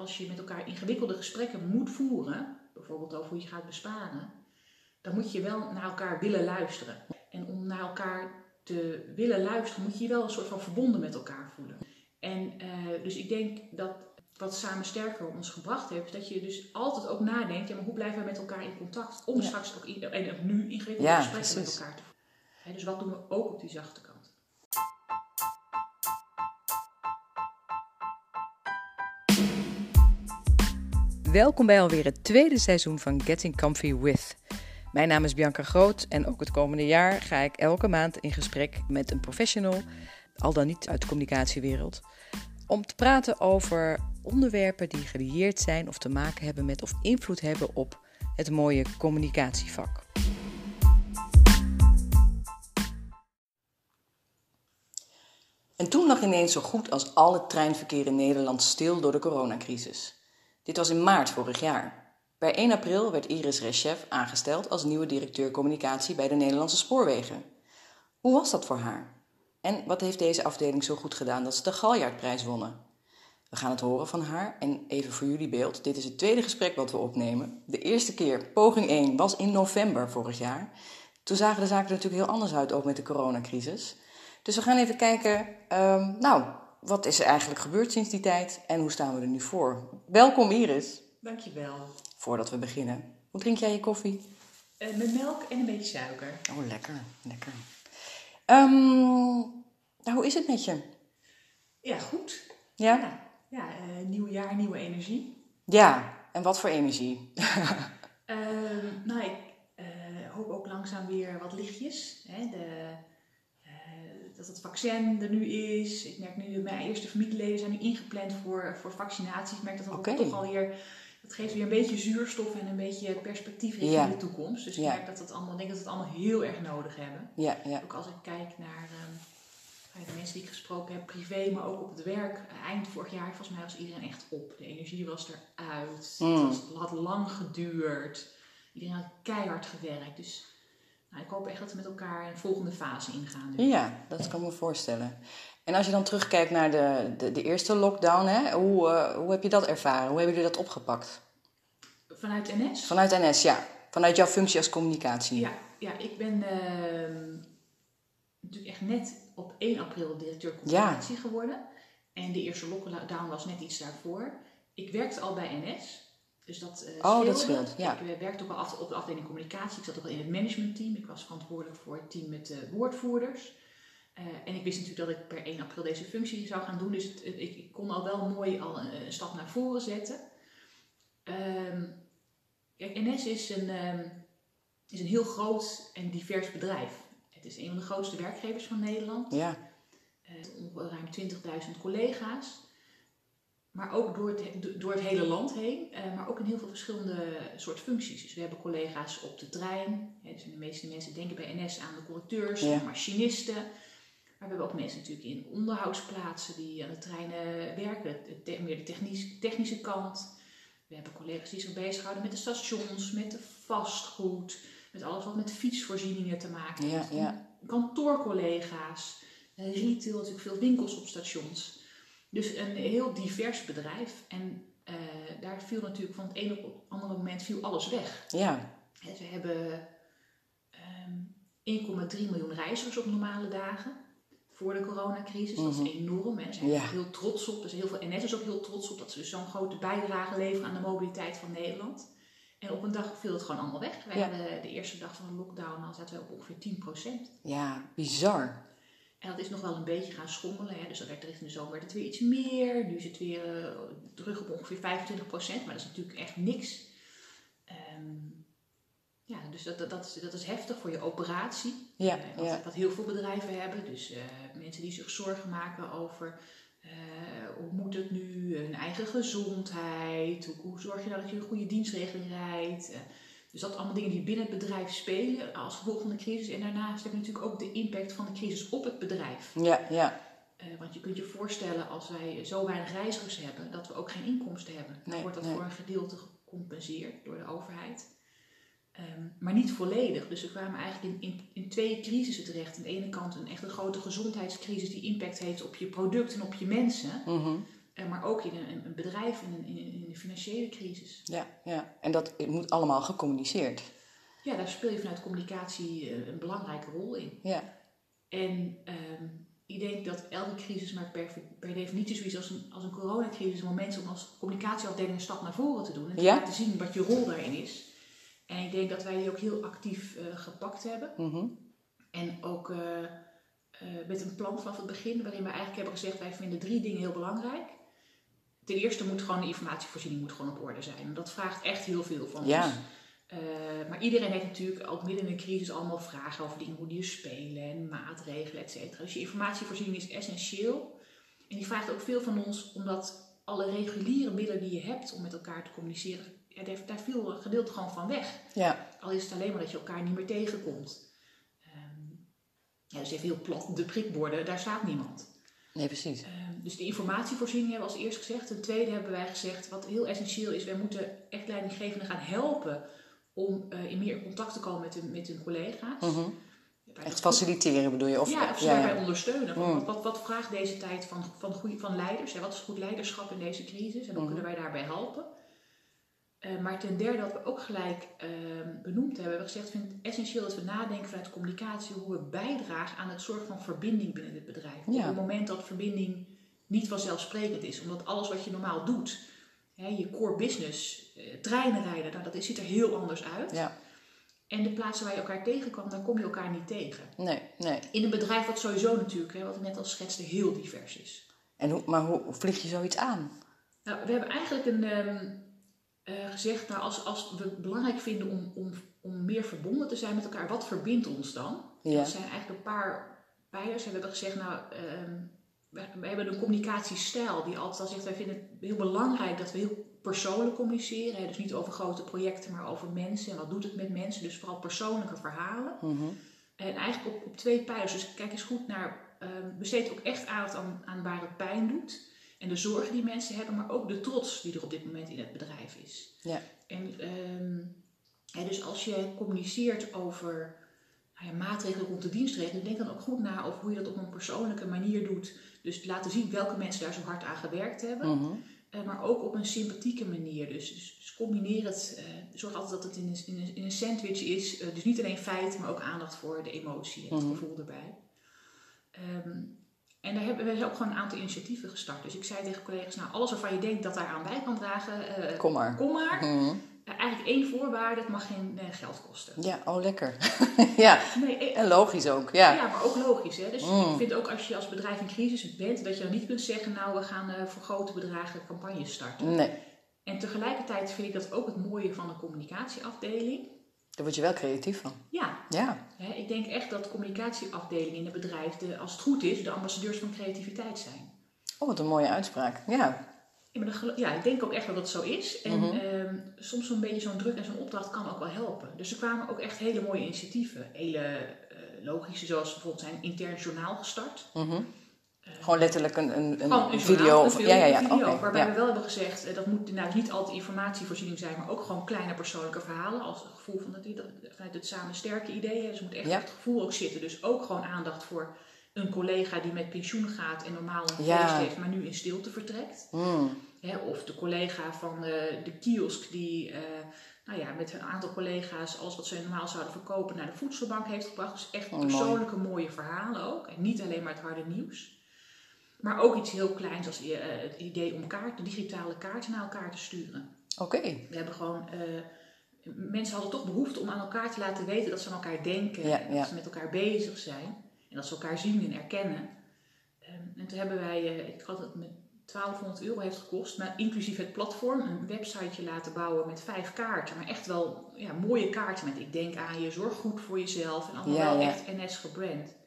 als je met elkaar ingewikkelde gesprekken moet voeren, bijvoorbeeld over hoe je gaat besparen, dan moet je wel naar elkaar willen luisteren. En om naar elkaar te willen luisteren, moet je je wel een soort van verbonden met elkaar voelen. En uh, dus ik denk dat wat Samen Sterker ons gebracht heeft, dat je dus altijd ook nadenkt, ja, maar hoe blijven we met elkaar in contact om straks ook, en ook nu ingewikkelde ja, gesprekken met elkaar te voeren. dus wat doen we ook op die zachte kant? Welkom bij alweer het tweede seizoen van Getting Comfy With. Mijn naam is Bianca Groot en ook het komende jaar ga ik elke maand in gesprek met een professional, al dan niet uit de communicatiewereld, om te praten over onderwerpen die gelieerd zijn of te maken hebben met of invloed hebben op het mooie communicatievak. En toen lag ineens zo goed als al het treinverkeer in Nederland stil door de coronacrisis. Dit was in maart vorig jaar. Per 1 april werd Iris Reschef aangesteld als nieuwe directeur communicatie bij de Nederlandse Spoorwegen. Hoe was dat voor haar? En wat heeft deze afdeling zo goed gedaan dat ze de Galjaardprijs wonnen? We gaan het horen van haar en even voor jullie beeld. Dit is het tweede gesprek wat we opnemen. De eerste keer, poging 1, was in november vorig jaar. Toen zagen de zaken er natuurlijk heel anders uit, ook met de coronacrisis. Dus we gaan even kijken, um, nou, wat is er eigenlijk gebeurd sinds die tijd en hoe staan we er nu voor? Welkom Iris. Dankjewel. Voordat we beginnen, hoe drink jij je koffie? Uh, met melk en een beetje suiker. Oh, lekker, lekker. Um, nou, hoe is het met je? Ja, goed. Ja? Ja, ja uh, nieuw jaar, nieuwe energie. Ja, en wat voor energie? uh, nou, ik uh, hoop ook langzaam weer wat lichtjes. Hè? De, dat het vaccin er nu is. Ik merk nu, mijn eerste familieleden zijn nu ingepland voor, voor vaccinaties. Ik merk dat dat okay. toch alweer, dat geeft weer een beetje zuurstof en een beetje perspectief in de toekomst. Dus ik merk dat het allemaal, ik denk dat we het allemaal heel erg nodig hebben. Ja. Ook als ik kijk naar um, de mensen die ik gesproken heb, privé, maar ook op het werk. Eind vorig jaar, volgens mij was iedereen echt op. De energie was eruit. Mm. Het, was, het had lang geduurd. Iedereen had keihard gewerkt. Dus nou, ik hoop echt dat we met elkaar een volgende fase ingaan. Dus. Ja, dat kan ik me voorstellen. En als je dan terugkijkt naar de, de, de eerste lockdown, hè, hoe, uh, hoe heb je dat ervaren? Hoe hebben jullie dat opgepakt? Vanuit NS? Vanuit NS, ja. Vanuit jouw functie als communicatie. Ja, ja ik ben uh, natuurlijk echt net op 1 april directeur communicatie ja. geworden. En de eerste lockdown was net iets daarvoor. Ik werkte al bij NS. Dus dat uh, Oh, dat scheelt, ja. Ik werkte ook al op de afdeling communicatie. Ik zat ook al in het managementteam. Ik was verantwoordelijk voor het team met de woordvoerders. En ik wist natuurlijk dat ik per 1 april deze functie zou gaan doen. Dus het, ik, ik, kon al wel mooi al een, een stap naar voren zetten. Um, kijk, NS is een, um, is een heel groot en divers bedrijf. Het is een van de grootste werkgevers van Nederland. Ja. Uh, ruim 20.000 collega's. Maar ook door het, door het hele land heen, uh, maar ook in heel veel verschillende soort functies. Dus we hebben collega's op de trein. Ja, dus de meeste mensen denken bij NS aan de conducteurs, ja. machinisten. Maar we hebben ook mensen natuurlijk in onderhoudsplaatsen die aan de treinen werken. Meer de technisch, technische kant. We hebben collega's die zich bezighouden met de stations, met de vastgoed. Met alles wat met fietsvoorzieningen te maken heeft. Ja, Kantoorcollega's. Retail, natuurlijk veel winkels op stations. Dus een heel divers bedrijf. En uh, daar viel natuurlijk van het ene op het andere moment viel alles weg. Ja. En we hebben um, ehm, 1,3 miljoen reizigers op normale dagen voor de coronacrisis. Mm -hmm. Dat is mhm. enorm. Daar zijn ja. heel trots op. Dus heel veel NS is ook heel trots op dat ze dus zo'n grote bijdrage leveren aan de mobiliteit van Nederland. En op een dag viel het gewoon allemaal weg. Wij ja. hadden de eerste dag van de lockdown, dan zaten we op ongeveer 10%. Ja, bizar. En dat is nog wel een beetje gaan schommelen. Hè. Dus dat werd richting de zomer werd het weer iets meer. Nu is het weer uh, terug op ongeveer 25%. Maar dat is natuurlijk echt niks. Um, ja, dus dat, dat, dat, is, dat is heftig voor je operatie. Ja, uh, wat, ja. wat, heel veel bedrijven hebben. Dus uh, mensen die zich zorgen maken over hoe moet het nu, hun eigen gezondheid. Hoe, hoe zorg je nou dat je een goede dienstregeling rijdt. Dus dat allemaal dingen die binnen het bedrijf spelen als gevolg van de crisis. En daarnaast heb je natuurlijk ook de impact van de crisis op het bedrijf. Ja, ja. Uh, want je kunt je voorstellen als wij zo weinig reizigers hebben, dat we ook geen inkomsten hebben. Dan nee, wordt dat nee. voor een gedeelte gecompenseerd door de overheid. Um, maar niet volledig. Dus we kwamen eigenlijk in, in, in twee crisissen terecht. Aan de ene kant een echt een grote gezondheidscrisis die impact heeft op je product en op je mensen. Mm -hmm. Eh, maar ook in een, een bedrijf, in een, in, financiële crisis. Ja, ja, en dat moet allemaal gecommuniceerd. Ja, daar speel je vanuit communicatie eh, een belangrijke rol in. Ja, En ehm, ik denk dat elke crisis maar per, per definitie zoiets als een, als een coronacrisis een moment is om als communicatieafdeling een stap naar voren te doen. En te Ja. laten zien wat je rol daarin is. En ik denk dat wij die ook heel actief eh, gepakt hebben. mhm. En ook met een plan vanaf het begin, waarin we eigenlijk hebben gezegd: wij vinden drie dingen heel belangrijk. Ten eerste moet gewoon de informatievoorziening moet gewoon op orde zijn. En dat vraagt echt heel veel van Ja. ons. Eh, maar iedereen heeft natuurlijk ook midden in een crisis allemaal vragen over dingen, hoe die spelen en maatregelen, et cetera. Dus je informatievoorziening is essentieel. En die vraagt ook veel van ons, omdat alle reguliere middelen die je hebt om met elkaar te communiceren, ja, daar, daar viel een gedeelte gewoon van weg. ja, Al is het alleen maar dat je elkaar niet meer tegenkomt. Ehm, ja, dus even heel plat, de prikborden, daar staat niemand. Nee, precies. Ehm, dus de informatievoorziening hebben we als eerst gezegd. Ten tweede hebben wij gezegd, wat heel essentieel is, wij moeten echt leidinggevenden gaan helpen om eh, in meer contact te komen met hun, met hun collega's. Mhm. Echt faciliteren bedoel je? Of, ja, of ze daarbij ja. ondersteunen. Mm. wat, wat, wat vraagt deze tijd van, van, van leiders? Hè? Wat is goed leiderschap in deze crisis? En hoe Mhm. kunnen wij daarbij helpen? Eh, maar ten derde, wat we ook gelijk ehm, benoemd hebben, hebben we gezegd: vind het essentieel dat we nadenken vanuit communicatie hoe we bijdragen aan het zorgen van verbinding binnen het bedrijf. Ja. Op het moment dat verbinding niet vanzelfsprekend is, omdat alles wat je normaal doet, hè, je core business, eh, treinen rijden, nou, dat ziet er heel anders uit. Ja, En de plaatsen waar je elkaar tegenkwam, daar kom je elkaar niet tegen. nee, nee. In een bedrijf wat sowieso natuurlijk, hè, wat ik net al schetste, heel divers is. En hoe, maar hoe vlieg je zoiets aan? Nou, we hebben eigenlijk een, ehm, eh, gezegd, nou, als, als we het belangrijk vinden om, om, om meer verbonden te zijn met elkaar, wat verbindt ons dan? Ja. Dat zijn eigenlijk een paar pijlers. En we hebben gezegd, nou, ehm, we, we hebben een communicatiestijl die altijd al zegt, wij vinden het heel belangrijk dat we heel persoonlijk communiceren. Hè? Dus niet over grote projecten, maar over mensen en wat doet het met mensen. Dus vooral persoonlijke verhalen. Mhm. En eigenlijk op, op twee pijlers. Dus kijk eens goed naar, ehm, besteed ook echt aandacht aan, aan waar het pijn doet. En de zorgen die mensen hebben, maar ook de trots die er op dit moment in het bedrijf is. Ja. En ehm, hè, dus als je communiceert over nou ja, maatregelen rond de dienstregeling, denk dan ook goed na over hoe je dat op een persoonlijke manier doet. Dus laten zien welke mensen daar zo hard aan gewerkt hebben. Mhm. Eh, maar ook op een sympathieke manier. Dus, dus, dus combineer het. eh, zorg altijd dat het in een, in een, in een sandwich is. Eh, dus niet alleen feiten, maar ook aandacht voor de emotie en het Mhm. gevoel erbij. Ehm, en daar hebben we ook gewoon een aantal initiatieven gestart. Dus ik zei tegen collega's, nou alles waarvan je denkt dat daar aan bij kan dragen, eh, Kom maar. kom maar. Mhm. Eh, eigenlijk één voorwaarde, het mag geen eh, geld kosten. Ja, oh lekker. ja, Nee, en logisch ook. Ja, ja, maar ook logisch. Hè? Dus Mm. ik vind ook als je als bedrijf in crisis bent, dat je dan niet kunt zeggen, nou we gaan voor grote bedragen campagnes starten. nee. En tegelijkertijd vind ik dat ook het mooie van een communicatieafdeling. Daar word je wel creatief van. Ja, Ja, ik denk echt dat communicatieafdelingen in een bedrijf, de, als het goed is, de ambassadeurs van creativiteit zijn. oh wat een mooie uitspraak. Ja, Ja, maar dat gelo- ja, ik denk ook echt dat dat zo is. En Mhm. ehm, soms zo'n beetje zo'n druk en zo'n opdracht kan ook wel helpen. Dus er kwamen ook echt hele mooie initiatieven. Hele eh, logische, zoals bijvoorbeeld zijn intern journaal gestart. Mhm. Gewoon letterlijk een, een, een, video. ja, ja, ja. video, waarbij ja. we wel hebben gezegd, eh, dat moet nou, niet altijd informatievoorziening zijn, maar ook gewoon kleine persoonlijke verhalen. Als het gevoel van dat, dat, vanuit het samen sterke idee. Dus moet echt Ja. het gevoel ook zitten. Dus ook gewoon aandacht voor een collega die met pensioen gaat en normaal een Ja. feest heeft, maar nu in stilte vertrekt. Mm, Hè, of de collega van eh, de kiosk die eh, nou ja, met een aantal collega's alles wat ze normaal zouden verkopen naar de voedselbank heeft gebracht. Dus echt Oh, mooi. persoonlijke mooie verhalen ook. En niet alleen maar het harde nieuws. Maar ook iets heel kleins als eh, het idee om kaarten, digitale kaarten naar elkaar te sturen. Oké, We hebben gewoon... eh, mensen hadden toch behoefte om aan elkaar te laten weten dat ze aan elkaar denken. Ja, en ja. dat ze met elkaar bezig zijn. En dat ze elkaar zien en erkennen. Ehm, en toen hebben wij, eh, ik had het met 1200 euro heeft gekost, maar inclusief het platform, een websiteje laten bouwen met vijf kaarten. Maar echt wel ja, mooie kaarten met ik denk aan je, zorg goed voor jezelf. En allemaal wel echt NS gebrand.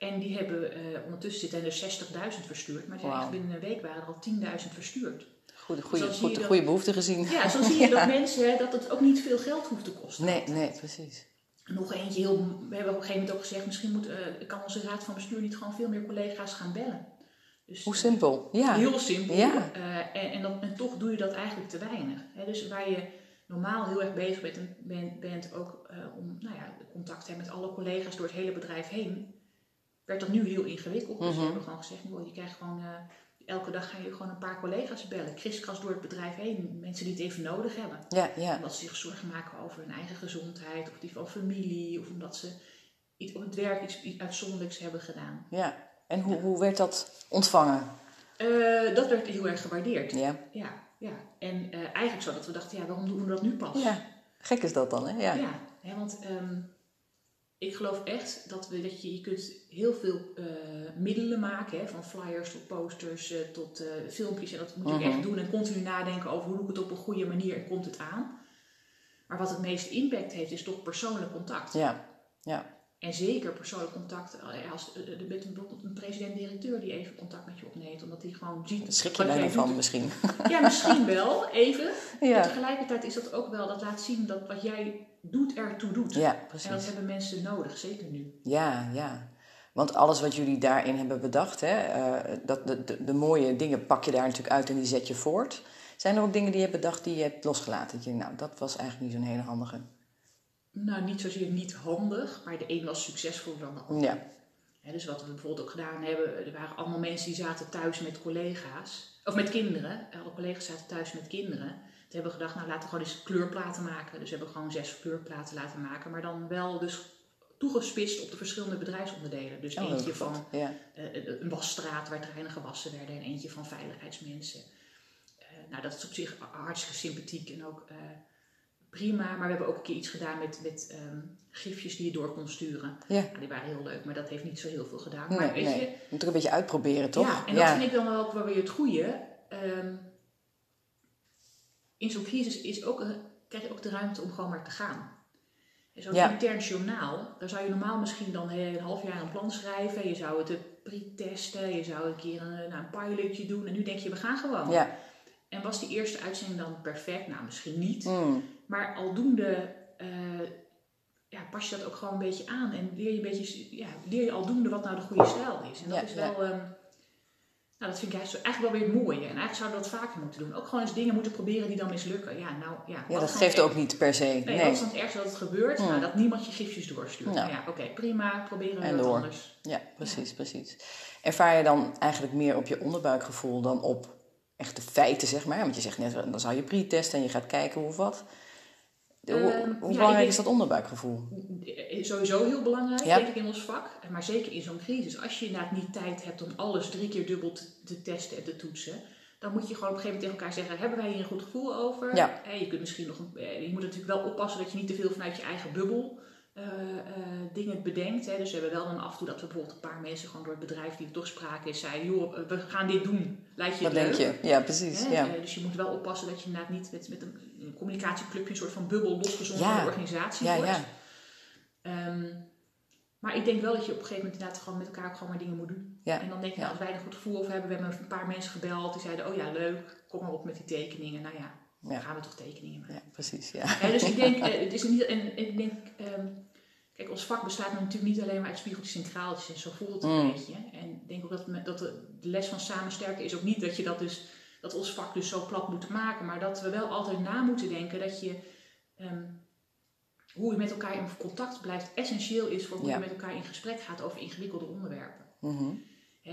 En die hebben, eh, ondertussen zitten er 60.000 verstuurd. Maar echt binnen een week waren er al 10.000 verstuurd. goede, goede, zie je goede, dat- goede behoefte gezien. Ja, zo zie je dat mensen, dat het ook niet veel geld hoeft te kosten. Nee, nee, precies. Nog eentje heel, we hebben op een gegeven moment ook gezegd, misschien moet, eh, kan onze raad van bestuur niet gewoon veel meer collega's gaan bellen. Dus, Hoe simpel. Ja. Heel simpel. Ja. Eh, en, en, toch doe je dat eigenlijk te weinig. Hè? Dus waar je normaal heel erg bezig bent, bent, bent ook eh, om nou ja, contact te hebben met alle collega's door het hele bedrijf heen, werd dat nu heel ingewikkeld. Dus we Mhm. hebben gewoon gezegd, joh, je krijgt gewoon, eh, elke dag ga je gewoon een paar collega's bellen. Kriskras door het bedrijf heen. Mensen die het even nodig hebben. Ja, ja. Omdat ze zich zorgen maken over hun eigen gezondheid. Of die van familie. Of omdat ze iets op het werk iets, iets uitzonderlijks hebben gedaan. ja. En hoe, hoe werd dat ontvangen? Eh, dat werd heel erg gewaardeerd. Ja. Ja, ja. En eh, eigenlijk zo dat we dachten, ja, waarom doen we dat nu pas? ja. Gek is dat dan, hè? Ja. Ja, hè, want ehm, ik geloof echt dat, we, dat je, je kunt heel veel eh, middelen maken, hè, van flyers tot posters eh, tot eh, filmpjes. En dat moet je ook Mhm. echt doen en continu nadenken over hoe doe ik het op een goede manier en komt het aan. Maar wat het meeste impact heeft, is toch persoonlijk contact. Ja. Ja. En zeker persoonlijk contact eh, als eh, eh, met een, bijvoorbeeld een president-directeur die even contact met je opneemt, omdat hij gewoon ziet. Schrik je bijna van misschien. Ja, misschien wel, even. Maar tegelijkertijd is dat ook wel, dat laat zien dat wat jij doet ertoe doet. Ja, En dat precies. hebben mensen nodig, zeker nu. Ja, ja. Want alles wat jullie daarin hebben bedacht, hè, dat, de, de, de mooie dingen pak je daar natuurlijk uit en die zet je voort. Zijn er ook dingen die je hebt bedacht die je hebt losgelaten? Dat je, nou, dat was eigenlijk niet zo'n hele handige. Nou, niet zozeer niet handig, maar de een was succesvoller dan de ander. Ja, dus wat we bijvoorbeeld ook gedaan hebben, er waren allemaal mensen die zaten thuis met collega's, of met kinderen. Alle collega's zaten thuis met kinderen. Toen hebben we gedacht, nou laten we gewoon eens kleurplaten maken. Dus we hebben gewoon zes kleurplaten laten maken, maar dan wel dus toegespitst op de verschillende bedrijfsonderdelen. Dus Oh, eentje van ja. eh, een wasstraat waar treinen gewassen werden en eentje van veiligheidsmensen. Eh, nou, dat is op zich hartstikke sympathiek en ook eh, prima. Maar we hebben ook een keer iets gedaan met, met ehm, gifjes die je door kon sturen. Ja. Nou, die waren heel leuk, maar dat heeft niet zo heel veel gedaan. Nee, maar weet nee. je, Je moet ook een beetje uitproberen, toch? ja, en dat vind ik dan wel ook wel weer het goede. Ehm, in zo'n crisis is ook een, krijg je ook de ruimte om gewoon maar te gaan. Zo'n Ja. intern journaal, daar zou je normaal misschien dan een half jaar een plan schrijven. Je zou het pre-testen, je zou een keer een, nou, een pilotje doen. En nu denk je, we gaan gewoon. Ja. En was die eerste uitzending dan perfect? Nou, misschien niet. Mm. Maar aldoende eh, ja, pas je dat ook gewoon een beetje aan. En leer je, een beetje, ja, leer je aldoende wat nou de goede stijl is. En dat Ja, is ja. wel... ehm, nou, dat vind ik eigenlijk wel weer het mooie. En eigenlijk zouden we dat vaker moeten doen. Ook gewoon eens dingen moeten proberen die dan mislukken. Ja, nou, ja, Ja, dat geeft ook niet per se. Nee, Nee. wat is dan het ergste dat het gebeurt? Hmm. Nou, dat niemand je gifjes doorstuurt. Ja. Nou ja, oké, prima. Proberen we wat anders. Ja, precies, precies. Ervaar je dan eigenlijk meer op je onderbuikgevoel dan op echte feiten, zeg maar? Want je zegt net, dan zou je pre-testen en je gaat kijken hoe of wat. Hoe, Ehm, hoe ja, ik belangrijk denk- is dat onderbuikgevoel? Eh, Sowieso heel belangrijk, Ja. denk ik, in ons vak. Maar zeker in zo'n crisis. Als je inderdaad niet tijd hebt om alles drie keer dubbel te, te testen en te toetsen. Dan moet je gewoon op een gegeven moment tegen elkaar zeggen: Hebben wij hier een goed gevoel over? Ja. Eh, je, kunt misschien nog een, eh, je moet natuurlijk wel oppassen dat je niet te veel vanuit je eigen bubbel eh, eh, dingen bedenkt. Hè. Dus we hebben wel dan af en toe dat we bijvoorbeeld een paar mensen gewoon door het bedrijf die er toch sprake is, zeiden: Joh, eh, we gaan dit doen. Lijkt je Wat denk leuk? je? Ja, precies. Ja. Dus je moet wel oppassen dat je inderdaad niet met, met een, een communicatieclubje een soort van bubbel losgezond van de organisatie Ja, wordt. ja. Ehm, maar ik denk wel dat je op een gegeven moment inderdaad gewoon met elkaar ook gewoon maar dingen moet doen. Ja, En dan denk je, ja. nou, als wij een goed gevoel over hebben, we hebben een paar mensen gebeld, die zeiden, oh ja, leuk, kom maar op met die tekeningen. Nou ja, dan Ja. gaan we toch tekeningen maken. ja, precies. Ja. Hè, dus ik denk, eh, het is niet, en, ik denk, ehm, kijk, ons vak bestaat natuurlijk niet alleen maar uit spiegeltjes en kraaltjes en zo voelt het een Mm. beetje. En ik denk ook dat, me- dat de, de les van samen sterken is ook niet dat je dat dus, dat ons vak dus zo plat moet maken, maar dat we wel altijd na moeten denken dat je, ehm, hoe je met elkaar in contact blijft, essentieel is voor hoe Ja. je met elkaar in gesprek gaat over ingewikkelde onderwerpen. Mhm.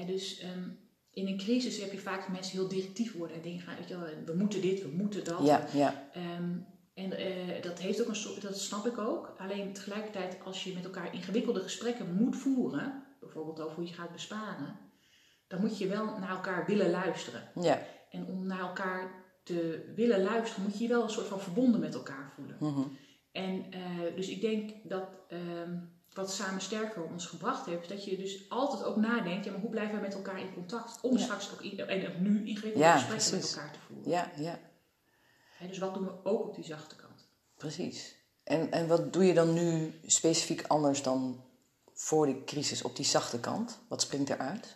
Dus ehm, in een crisis heb je vaak dat mensen heel directief worden en denken, van, weet je wel, we moeten dit, we moeten dat. ja, ja. Ehm, en eh, dat heeft ook een soort, dat snap ik ook. Alleen tegelijkertijd, als je met elkaar ingewikkelde gesprekken moet voeren, bijvoorbeeld over hoe je gaat besparen, dan moet je wel naar elkaar willen luisteren. ja. En om naar elkaar te willen luisteren, moet je je wel een soort van verbonden met elkaar voelen. Mhm. En eh, dus ik denk dat ehm, wat Samen Sterker ons gebracht heeft, is dat je dus altijd ook nadenkt, ja, maar hoe blijven we met elkaar in contact? Om Ja. straks ook, i- en ook nu ingewikkelde Ja, gesprekken met elkaar te voeren. ja, ja. Hè, dus wat doen we ook op die zachte kant? Precies. En, en wat doe je dan nu specifiek anders dan voor die crisis op die zachte kant? Wat springt eruit?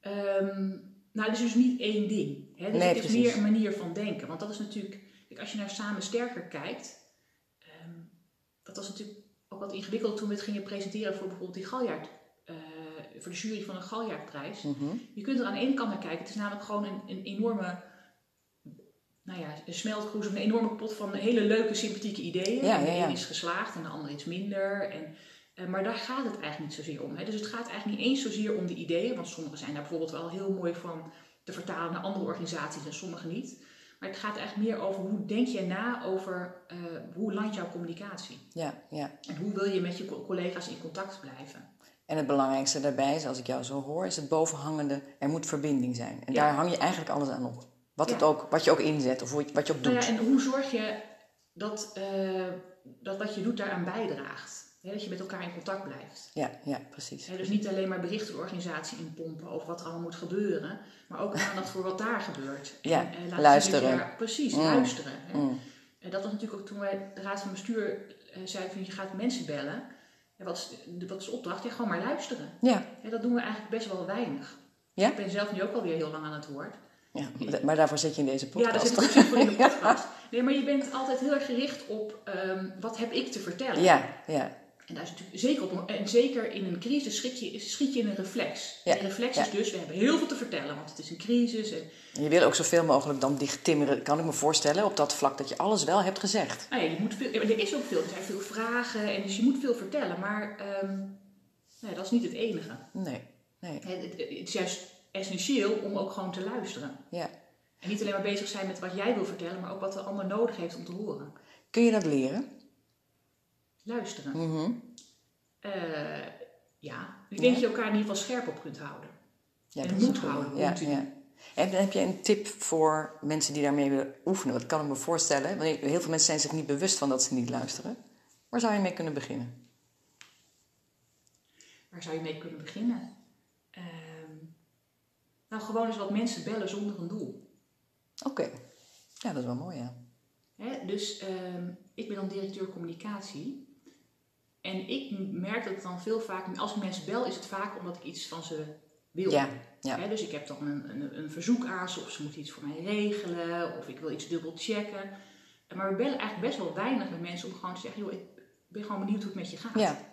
Ehm, nou, het is dus niet één ding. Hè? Dus Nee, het is precies. meer een manier van denken. Want dat is natuurlijk, als je naar Samen Sterker kijkt, ehm, dat was natuurlijk ook wat ingewikkeld toen we het gingen presenteren voor bijvoorbeeld die galjaard, eh, voor de jury van een galjaardprijs. Mhm. Je kunt er aan de ene kant naar kijken, het is namelijk gewoon een, een enorme, nou ja, een smeltkroes of een enorme pot van hele leuke, sympathieke ideeën. Ja, de ja, een is geslaagd en de ander iets minder. En, eh, maar daar gaat het eigenlijk niet zozeer om. Hè. Dus het gaat eigenlijk niet eens zozeer om de ideeën, want sommige zijn daar bijvoorbeeld wel heel mooi van te vertalen naar andere organisaties en sommige niet. Maar het gaat eigenlijk meer over hoe denk je na over eh, hoe landt jouw communicatie. Ja, ja. En hoe wil je met je co- collega's in contact blijven. En het belangrijkste daarbij is, als ik jou zo hoor, is het bovenhangende, er moet verbinding zijn. En Ja. daar hang je eigenlijk alles aan op. Wat, het ook, wat je ook inzet of wat je ook doet. Nou ja, en hoe zorg je dat, eh, dat wat je doet daaraan bijdraagt? Dat je met elkaar in contact blijft. ja, ja, precies. Dus niet alleen maar berichten de organisatie inpompen over wat er allemaal moet gebeuren, maar ook aandacht voor wat daar gebeurt. Ja, En, eh, zien luisteren. dat precies, Mm. luisteren. Mm. En dat was natuurlijk ook toen wij de raad van bestuur eh, zeiden van je gaat mensen bellen. Ja, wat, is, de- wat is de opdracht? Ja, gewoon maar luisteren. Ja, Ja, dat doen we eigenlijk best wel weinig. Ja? Ik ben zelf nu ook alweer heel lang aan het woord. ja, maar daarvoor zit je in deze Ja, podcast. daar zit ik voor in de podcast. Nee, maar je bent altijd heel erg gericht op ehm, wat heb ik te vertellen. ja, ja, En daar is natuurlijk zeker op, en zeker in een crisis schiet je, schiet je in een reflex. Ja, De reflex ja. is dus, we hebben heel veel te vertellen, want het is een crisis. En, En je wil ook zoveel mogelijk dan dicht timmeren, kan ik me voorstellen, op dat vlak dat je alles wel hebt gezegd. nou ja, je moet veel, er is ook veel, er zijn veel vragen, en dus je moet veel vertellen. Maar ehm, nee, dat is niet het enige. Nee, nee, Het, het- het is juist essentieel om ook gewoon te luisteren. ja. En niet alleen maar bezig zijn met wat jij wil vertellen, maar ook wat er allemaal nodig heeft om te horen. Kun je dat leren? Luisteren. Mhm. Eh, ja, ik denk dat je elkaar in ieder geval scherp op kunt houden. Ja, En dat goeie. houden, Ja, ja. En heb je een tip voor mensen die daarmee willen oefenen? Wat kan ik me voorstellen? Want heel veel mensen zijn zich niet bewust van dat ze niet luisteren. Waar zou je mee kunnen beginnen? Waar zou je mee kunnen beginnen? Ehm, nou, gewoon eens wat mensen bellen zonder een doel. Oké. Ja, dat is wel mooi, ja. Hè, dus ehm, ik ben dan directeur communicatie. En ik merk dat het dan veel vaak, als ik mensen bel, is het vaak omdat ik iets van ze wil. Ja, dus ik heb dan een, een, een verzoek aan ze, of ze moeten iets voor mij regelen, of ik wil iets dubbel checken. Maar we bellen eigenlijk best wel weinig met mensen om gewoon te zeggen, joh, ik ben gewoon benieuwd hoe het met je gaat. Ja,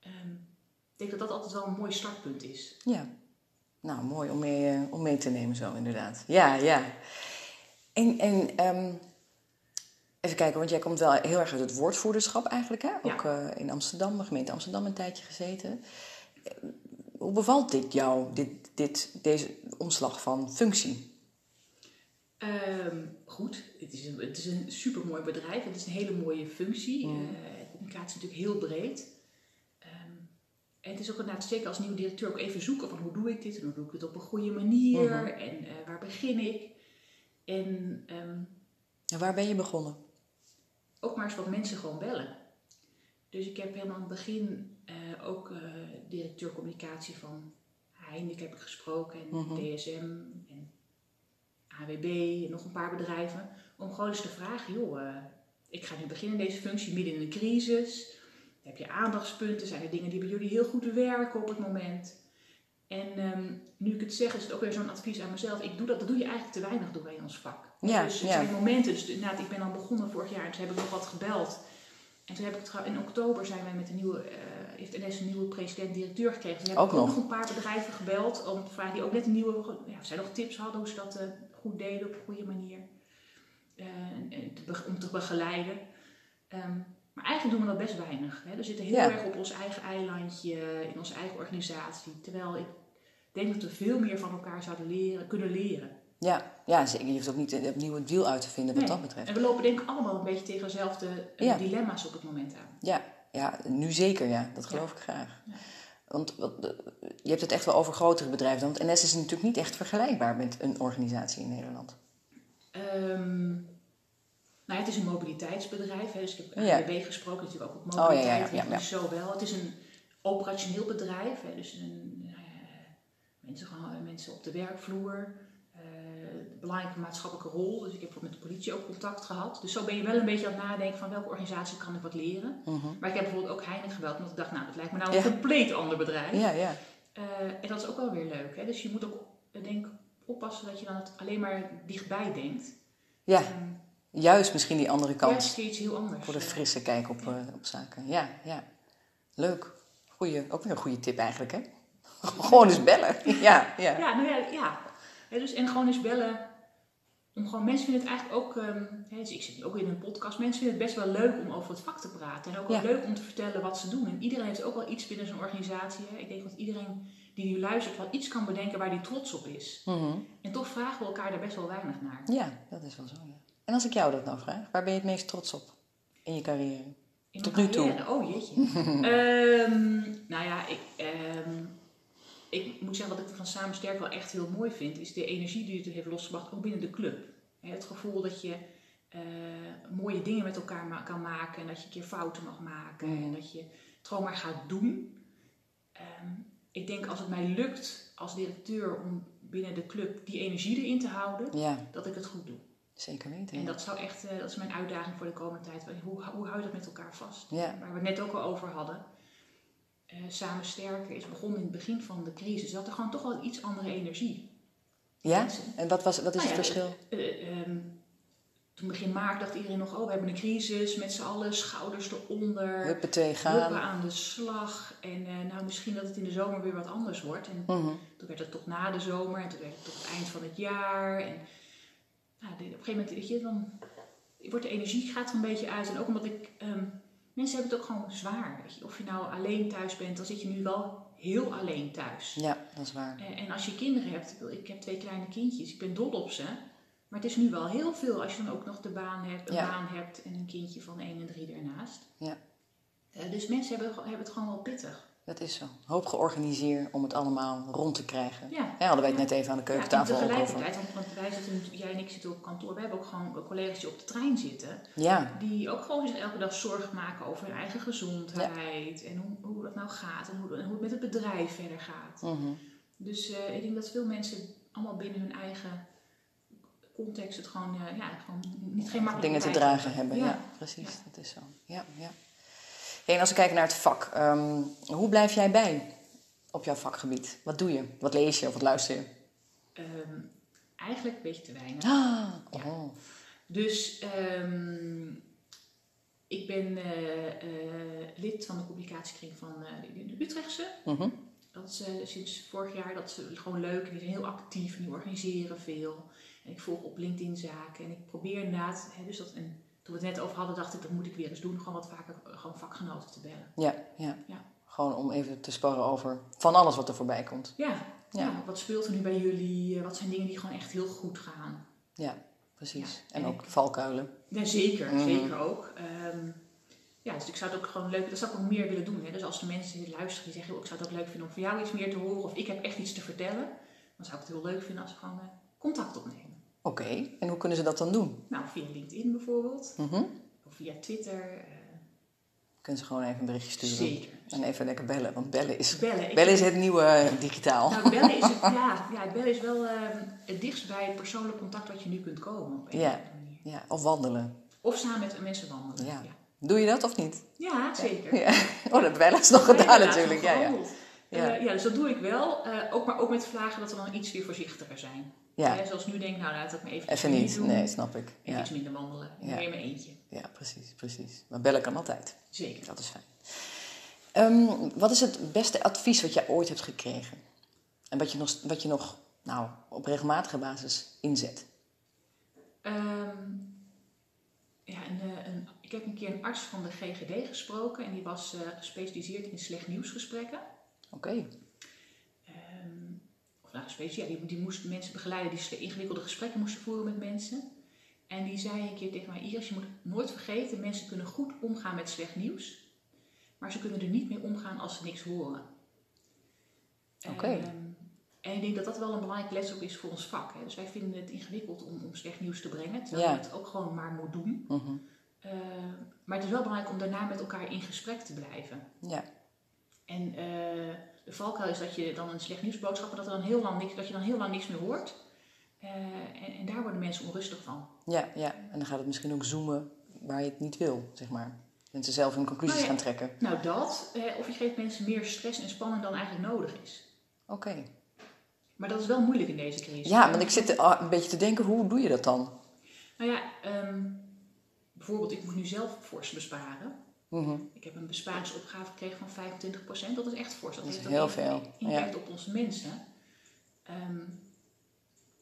Ehm, ik denk dat dat altijd wel een mooi startpunt is. ja. Nou, mooi om mee, eh, om mee te nemen zo, inderdaad. Ja, ja. En, en ehm, even kijken, want jij komt wel heel erg uit het woordvoerderschap eigenlijk, hè? Ja. Ook eh, in Amsterdam, de gemeente Amsterdam een tijdje gezeten. Eh, Hoe bevalt dit jou, dit, dit, deze omslag van functie? Ehm, goed, het is, een, het is een supermooi bedrijf. Het is een hele mooie functie. Mm. Communicatie is natuurlijk heel breed. Ehm, en het is ook inderdaad zeker als nieuwe directeur ook even zoeken van hoe doe ik dit en hoe doe ik het op een goede manier Mhm. en waar begin ik. En ehm, En waar ben je begonnen? Ook maar eens wat mensen gewoon bellen. Dus ik heb helemaal aan het begin eh, ook eh, directeur communicatie van Heineken heb ik gesproken en Mhm. DSM en AWB en nog een paar bedrijven. Om gewoon eens te vragen, joh, eh, ik ga nu beginnen in deze functie midden in een crisis. Heb je aandachtspunten? Zijn er dingen die bij jullie heel goed werken op het moment? En ehm, nu ik het zeg, is het ook weer zo'n advies aan mezelf. Ik doe dat, dat doe je eigenlijk te weinig door in ons vak. Ja, dus het ja. zijn momenten. Dus inderdaad, ik ben dan begonnen vorig jaar en toen heb ik nog wat gebeld. En toen heb ik in oktober zijn wij met een nieuwe, eh, heeft NS een nieuwe president-directeur gekregen. Toen heb Ook ik nog. nog een paar bedrijven gebeld om te vragen die ook net een nieuwe, ja, of zij nog tips hadden hoe ze dat eh, goed deden op een goede manier. Eh, te om te begeleiden. Ehm, maar eigenlijk doen we dat best weinig. Hè. We zitten heel Ja. erg op ons eigen eilandje, in onze eigen organisatie. Terwijl ik denk dat we veel meer van elkaar zouden leren, kunnen leren. Ja, ja, zeker. Je hoeft ook niet opnieuw het wiel uit te vinden wat Nee. dat betreft. En we lopen denk ik allemaal een beetje tegen dezelfde eh, Ja. dilemma's op het moment aan. Ja, ja, nu zeker, ja. Dat geloof ik graag. Ja. Want wat, eh, je hebt het echt wel over grotere bedrijven. Want NS is natuurlijk niet echt vergelijkbaar met een organisatie in Nederland. Ehm, nou, het is een mobiliteitsbedrijf. Hè, dus ik heb Ja. AWB gesproken, natuurlijk ook op Oh, ja, ja, mobiliteit. ja, ja, ja. Dus zo wel. Het is een operationeel bedrijf. Hè, dus een, mensen, gaan, mensen op de werkvloer. eh, belangrijke maatschappelijke rol. Dus ik heb met de politie ook contact gehad. Dus zo ben je wel een beetje aan het nadenken van welke organisatie kan ik wat leren. Mhm. Maar ik heb bijvoorbeeld ook Heineken gebeld. Omdat ik dacht, nou, dat lijkt me nou Ja. een compleet ander bedrijf. Ja, ja. Eh, en dat is ook wel weer leuk. Hè? Dus je moet ook eh, denk, oppassen dat je dan het alleen maar dichtbij denkt. Ja, Ehm, juist misschien die andere kant. Juist iets heel anders. Voor de eh. frisse kijk op, eh, op zaken. Ja, ja. Leuk. Goeie, ook weer een goede tip eigenlijk, hè? Gewoon eens bellen. Ja, ja. Ja, nou ja, ja. Dus, en gewoon eens bellen. Om gewoon, mensen vinden het eigenlijk ook, ehm, hè, dus ik zit nu ook in een podcast, mensen vinden het best wel leuk om over het vak te praten. En ook wel Ja. leuk om te vertellen wat ze doen. En iedereen heeft ook wel iets binnen zijn organisatie. Hè. Ik denk dat iedereen die nu luistert wel iets kan bedenken waar die trots op is. Mhm. En toch vragen we elkaar daar best wel weinig naar. Ja, dat is wel zo. Ja. En als ik jou dat nou vraag, waar ben je het meest trots op in je carrière? In Tot nu toe. Oh jeetje. Ehm, nou ja, ik, ehm, ik moet zeggen wat ik van Samen Sterk wel echt heel mooi vind, is de energie die het heeft losgebracht, ook binnen de club. Het gevoel dat je eh, mooie dingen met elkaar ma- kan maken en dat je een keer fouten mag maken en dat je het gewoon maar gaat doen. Ehm, ik denk als het mij lukt als directeur om binnen de club die energie erin te houden, Ja, dat ik het goed doe. zeker weten. En dat zou echt, eh, dat is mijn uitdaging voor de komende tijd. Hoe, hoe hou je dat met elkaar vast? Ja, Waar we het net ook al over hadden. Eh, samen sterker is begonnen in het begin van de crisis. Ze hadden gewoon toch wel iets andere energie. ja? En wat, was, wat is Nou het ja, verschil? Eh, ehm, toen begin maart dacht iedereen nog, oh we hebben een crisis. Met z'n allen, schouders eronder. Huppatee Huppen gaan. aan de slag. En eh, nou misschien dat het in de zomer weer wat anders wordt. En Mhm. toen werd het toch na de zomer. En toen werd het tot het eind van het jaar. En nou, op een gegeven moment, weet je, dan wordt de energie gaat er een beetje uit. En ook omdat ik, ehm, mensen hebben het ook gewoon zwaar. Weet je. Of je nou alleen thuis bent, dan zit je nu wel heel alleen thuis. Ja, dat is waar. En, en als je kinderen hebt, ik heb twee kleine kindjes, ik ben dol op ze. Maar het is nu wel heel veel als je dan ook nog de baan hebt, een Ja. baan hebt en een kindje van 1 en 3 ernaast. Ja. Eh, dus mensen hebben, hebben het gewoon wel pittig. Dat is zo. Hoop georganiseerd om het allemaal rond te krijgen. Ja. Hadden wij het net even aan de keukentafel ja, en over. tegelijkertijd, want, wij zitten, jij en ik zitten op kantoor, we hebben ook gewoon collega's die op de trein zitten. Ja, Die ook gewoon zich elke dag zorgen maken over hun eigen gezondheid. En hoe, hoe dat nou gaat en hoe, en hoe het met het bedrijf verder gaat. mhm. Dus eh, ik denk dat veel mensen allemaal binnen hun eigen context het gewoon, eh, ja, gewoon niet geen makkelijke dingen te dragen hebben. Ja, precies. Dat is zo. Ja, ja. En als we kijken naar het vak, ehm, hoe blijf jij bij op jouw vakgebied? Wat doe je? Wat lees je of wat luister je? Ehm, eigenlijk een beetje te weinig. Ah, oh. Dus ehm, ik ben eh, eh, lid van de publicatiekring van eh, de, Utrechtse. Mhm. Dat is sinds vorig jaar dat is gewoon leuk. Die zijn heel actief en die organiseren veel. En ik volg op LinkedIn zaken. En ik probeer inderdaad, hè, dus dat, en toen we het net over hadden, dacht ik dat moet ik weer eens doen. Gewoon wat vaker gewoon vakgenoten te bellen. Ja, ja, Ja. Gewoon om even te sparren over van alles wat er voorbij komt. Ja, Ja. ja. wat speelt er nu bij jullie? Eh, Wat zijn dingen die gewoon echt heel goed gaan? Ja, precies. Ja, En en ook valkuilen. Ja, zeker, Mhm. zeker ook. Ehm, ja, dus ik zou het ook gewoon leuk, dat zou ik ook meer willen doen. Hè? Dus als er mensen die luisteren die zeggen, oh, ik zou het ook leuk vinden om van jou iets meer te horen, of ik heb echt iets te vertellen, dan zou ik het heel leuk vinden als we gewoon eh, contact opnemen. Oké, en hoe kunnen ze dat dan doen? Nou, via LinkedIn bijvoorbeeld, Mhm. of via Twitter. eh, Kunnen ze gewoon even een berichtje sturen. zeker. En even lekker bellen, want bellen is, Bellen. Bellen is het nieuwe eh, digitaal. Nou, bellen is, het, ja, ja, bellen is wel ehm, het dichtst bij het persoonlijke contact wat je nu kunt komen. Op een Ja. Ja, of wandelen. Of samen met mensen wandelen. Ja. ja. Doe je dat of niet? Ja, zeker. Ja. Oh, dat hebben wij laatst nog gedaan natuurlijk. Ja, ja. gewandeld. Ja. Ja, dus dat doe ik wel. Ook, maar ook met vragen dat we dan iets weer voorzichtiger zijn. Ja. Zoals nu denk ik, nou laat ik me even, Even niet. doen. Nee, snap ik. Even Ja. iets minder wandelen. Ja. Meer in mijn eentje. ja, precies, precies. Maar bellen kan altijd. Zeker. Dat is fijn. Ehm, wat is het beste advies wat jij ooit hebt gekregen? En wat je nog, wat je nog nou, op regelmatige basis inzet? Ehm, ja, een, eh, een, ik heb een keer een arts van de GGD gesproken. En die was eh, gespecialiseerd in slecht nieuwsgesprekken. Oké. Gespecialiseerd, ja, die, die moest mensen begeleiden die ingewikkelde gesprekken moesten voeren met mensen. En die zei een keer tegen mij, Iris, je moet nooit vergeten, mensen kunnen goed omgaan met slecht nieuws. Maar ze kunnen er niet mee omgaan als ze niks horen. Oké. Ehm, en ik denk dat dat wel een belangrijke les ook is voor ons vak. Hè. Dus wij vinden het ingewikkeld om, om slecht nieuws te brengen, terwijl Ja. je het ook gewoon maar moet doen. Mhm. Eh, maar het is wel belangrijk om daarna met elkaar in gesprek te blijven. Ja. En eh, de valkuil is dat je dan een slecht nieuwsboodschap, dat, er dan heel lang niks, dat je dan heel lang niks meer hoort. Eh, en, en daar worden mensen onrustig van. Ja, ja. En dan gaat het misschien ook zoomen waar je het niet wil, zeg maar. Mensen zelf hun conclusies Nou ja. gaan trekken. Nou dat, eh, of je geeft mensen meer stress en spanning dan eigenlijk nodig is. Oké. Maar dat is wel moeilijk in deze crisis. Ja, want ik zit ah, een beetje te denken, hoe doe je dat dan? Nou ja, ehm, bijvoorbeeld ik moet nu zelf fors besparen. Mhm. Ik heb een besparingsopgave gekregen van 25%. Dat is echt fors. Dat, Dat heeft heel veel, impact op onze mensen. Ehm,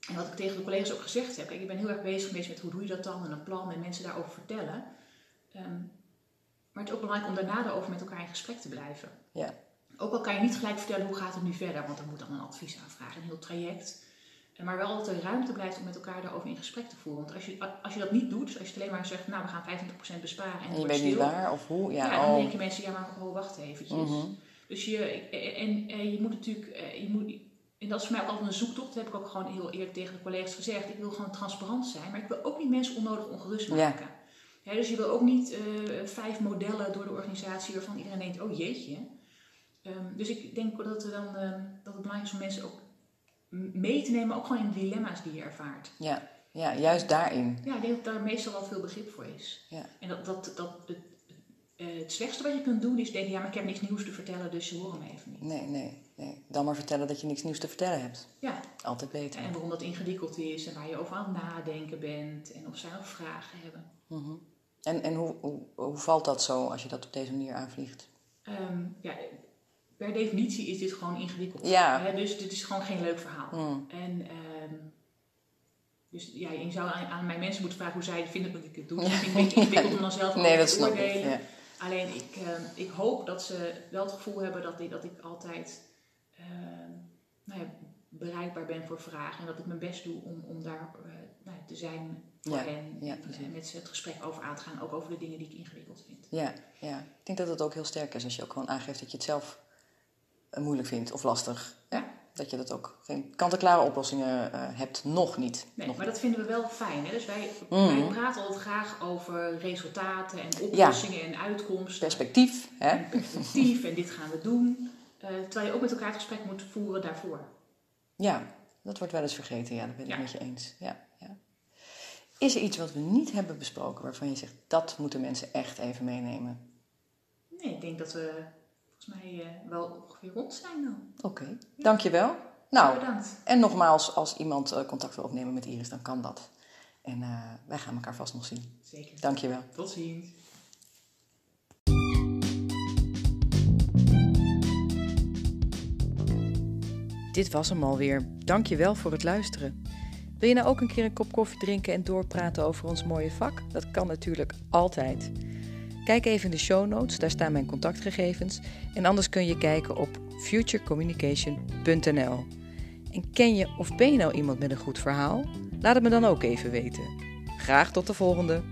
en wat ik tegen de collega's ook gezegd heb. Kijk, ik ben heel erg bezig geweest met hoe doe je dat dan en een plan en mensen daarover vertellen. Ehm, maar het is ook belangrijk om daarna daarover met elkaar in gesprek te blijven. Ja. ook al kan je niet gelijk vertellen hoe gaat het nu verder, want er moet dan een adviesaanvraag, een heel traject. Eh, Maar wel dat er ruimte blijft om met elkaar daarover in gesprek te voeren. Want als je, als je dat niet doet, dus als je alleen maar zegt, nou we gaan 25% besparen en, En je weet niet waar of hoe. Ja, ja, dan oh. denken mensen, ja maar oh, wacht eventjes. Mhm. Dus je, en, en je moet natuurlijk, eh, je moet, en dat is voor mij ook altijd een zoektocht, dat heb ik ook gewoon heel eerlijk tegen de collega's gezegd. Ik wil gewoon transparant zijn, maar ik wil ook niet mensen onnodig ongerust Ja. maken. Dus je wil ook niet eh, vijf modellen door de organisatie waarvan iedereen denkt, oh jeetje. Ehm, dus ik denk dat, we dan, eh, dat het belangrijk is om mensen ook mee te nemen, ook gewoon in de dilemma's die je ervaart. Ja, ja, juist daarin. Ja, ik denk dat daar meestal wel veel begrip voor is. Ja. En dat, dat, dat het, eh, het slechtste wat je kunt doen is denken, ja maar ik heb niks nieuws te vertellen, dus ze horen me even niet. Nee, nee, nee. Dan maar vertellen dat je niks nieuws te vertellen hebt. Ja, Altijd beter. en waarom dat ingewikkeld is en waar je over aan het nadenken bent en of zij nog vragen hebben. Mhm. En, en hoe, hoe, hoe valt dat zo als je dat op deze manier aanvliegt? Ehm, ja, per definitie is dit gewoon ingewikkeld. Ja. Hè, dus dit is gewoon geen leuk verhaal. Mm. En ehm, dus ja, je zou aan, aan mijn mensen moeten vragen hoe zij vinden dat ik het doe. Het is een beetje ingewikkeld om dan zelf Nee, dat te snap ik. Ja. Alleen ik, ehm, ik hoop dat ze wel het gevoel hebben dat ik, dat ik altijd ehm, nou ja, bereikbaar ben voor vragen. En dat ik mijn best doe om, om daar eh, nou ja, te zijn voor Ja, hen. ja, en eh, met ze het gesprek over aan te gaan. Ook over de dingen die ik ingewikkeld vind. Ja, ja, ik denk dat het ook heel sterk is als je ook gewoon aangeeft dat je het zelf moeilijk vindt of lastig. Ja. Dat je dat ook geen kant-en-klare oplossingen eh, hebt. Nog niet. Nee, Nog maar niet. dat vinden we wel fijn. Hè? Dus wij, Mhm. wij praten altijd graag over resultaten en oplossingen en uitkomsten. Perspectief, hè? En perspectief en dit gaan we doen. Eh, terwijl je ook met elkaar het gesprek moet voeren daarvoor. Ja, dat wordt wel eens vergeten. Ja, dat ben ik Ja. met je eens. Ja, ja. Is er iets wat we niet hebben besproken waarvan je zegt dat moeten mensen echt even meenemen? Nee, ik denk dat we volgens mij eh, wel ongeveer rond zijn dan. Oké, dankjewel. Nou, Bedankt. en nogmaals, als iemand eh, contact wil opnemen met Iris, dan kan dat. En eh, wij gaan elkaar vast nog zien. Zeker. Dankjewel. Tot ziens. Dit was hem alweer. Dankjewel voor het luisteren. Wil je nou ook een keer een kop koffie drinken en doorpraten over ons mooie vak? Dat kan natuurlijk altijd. Kijk even in de show notes, daar staan mijn contactgegevens. En anders kun je kijken op futurecommunication.nl. En ken je of ben je nou iemand met een goed verhaal? Laat het me dan ook even weten. Graag tot de volgende!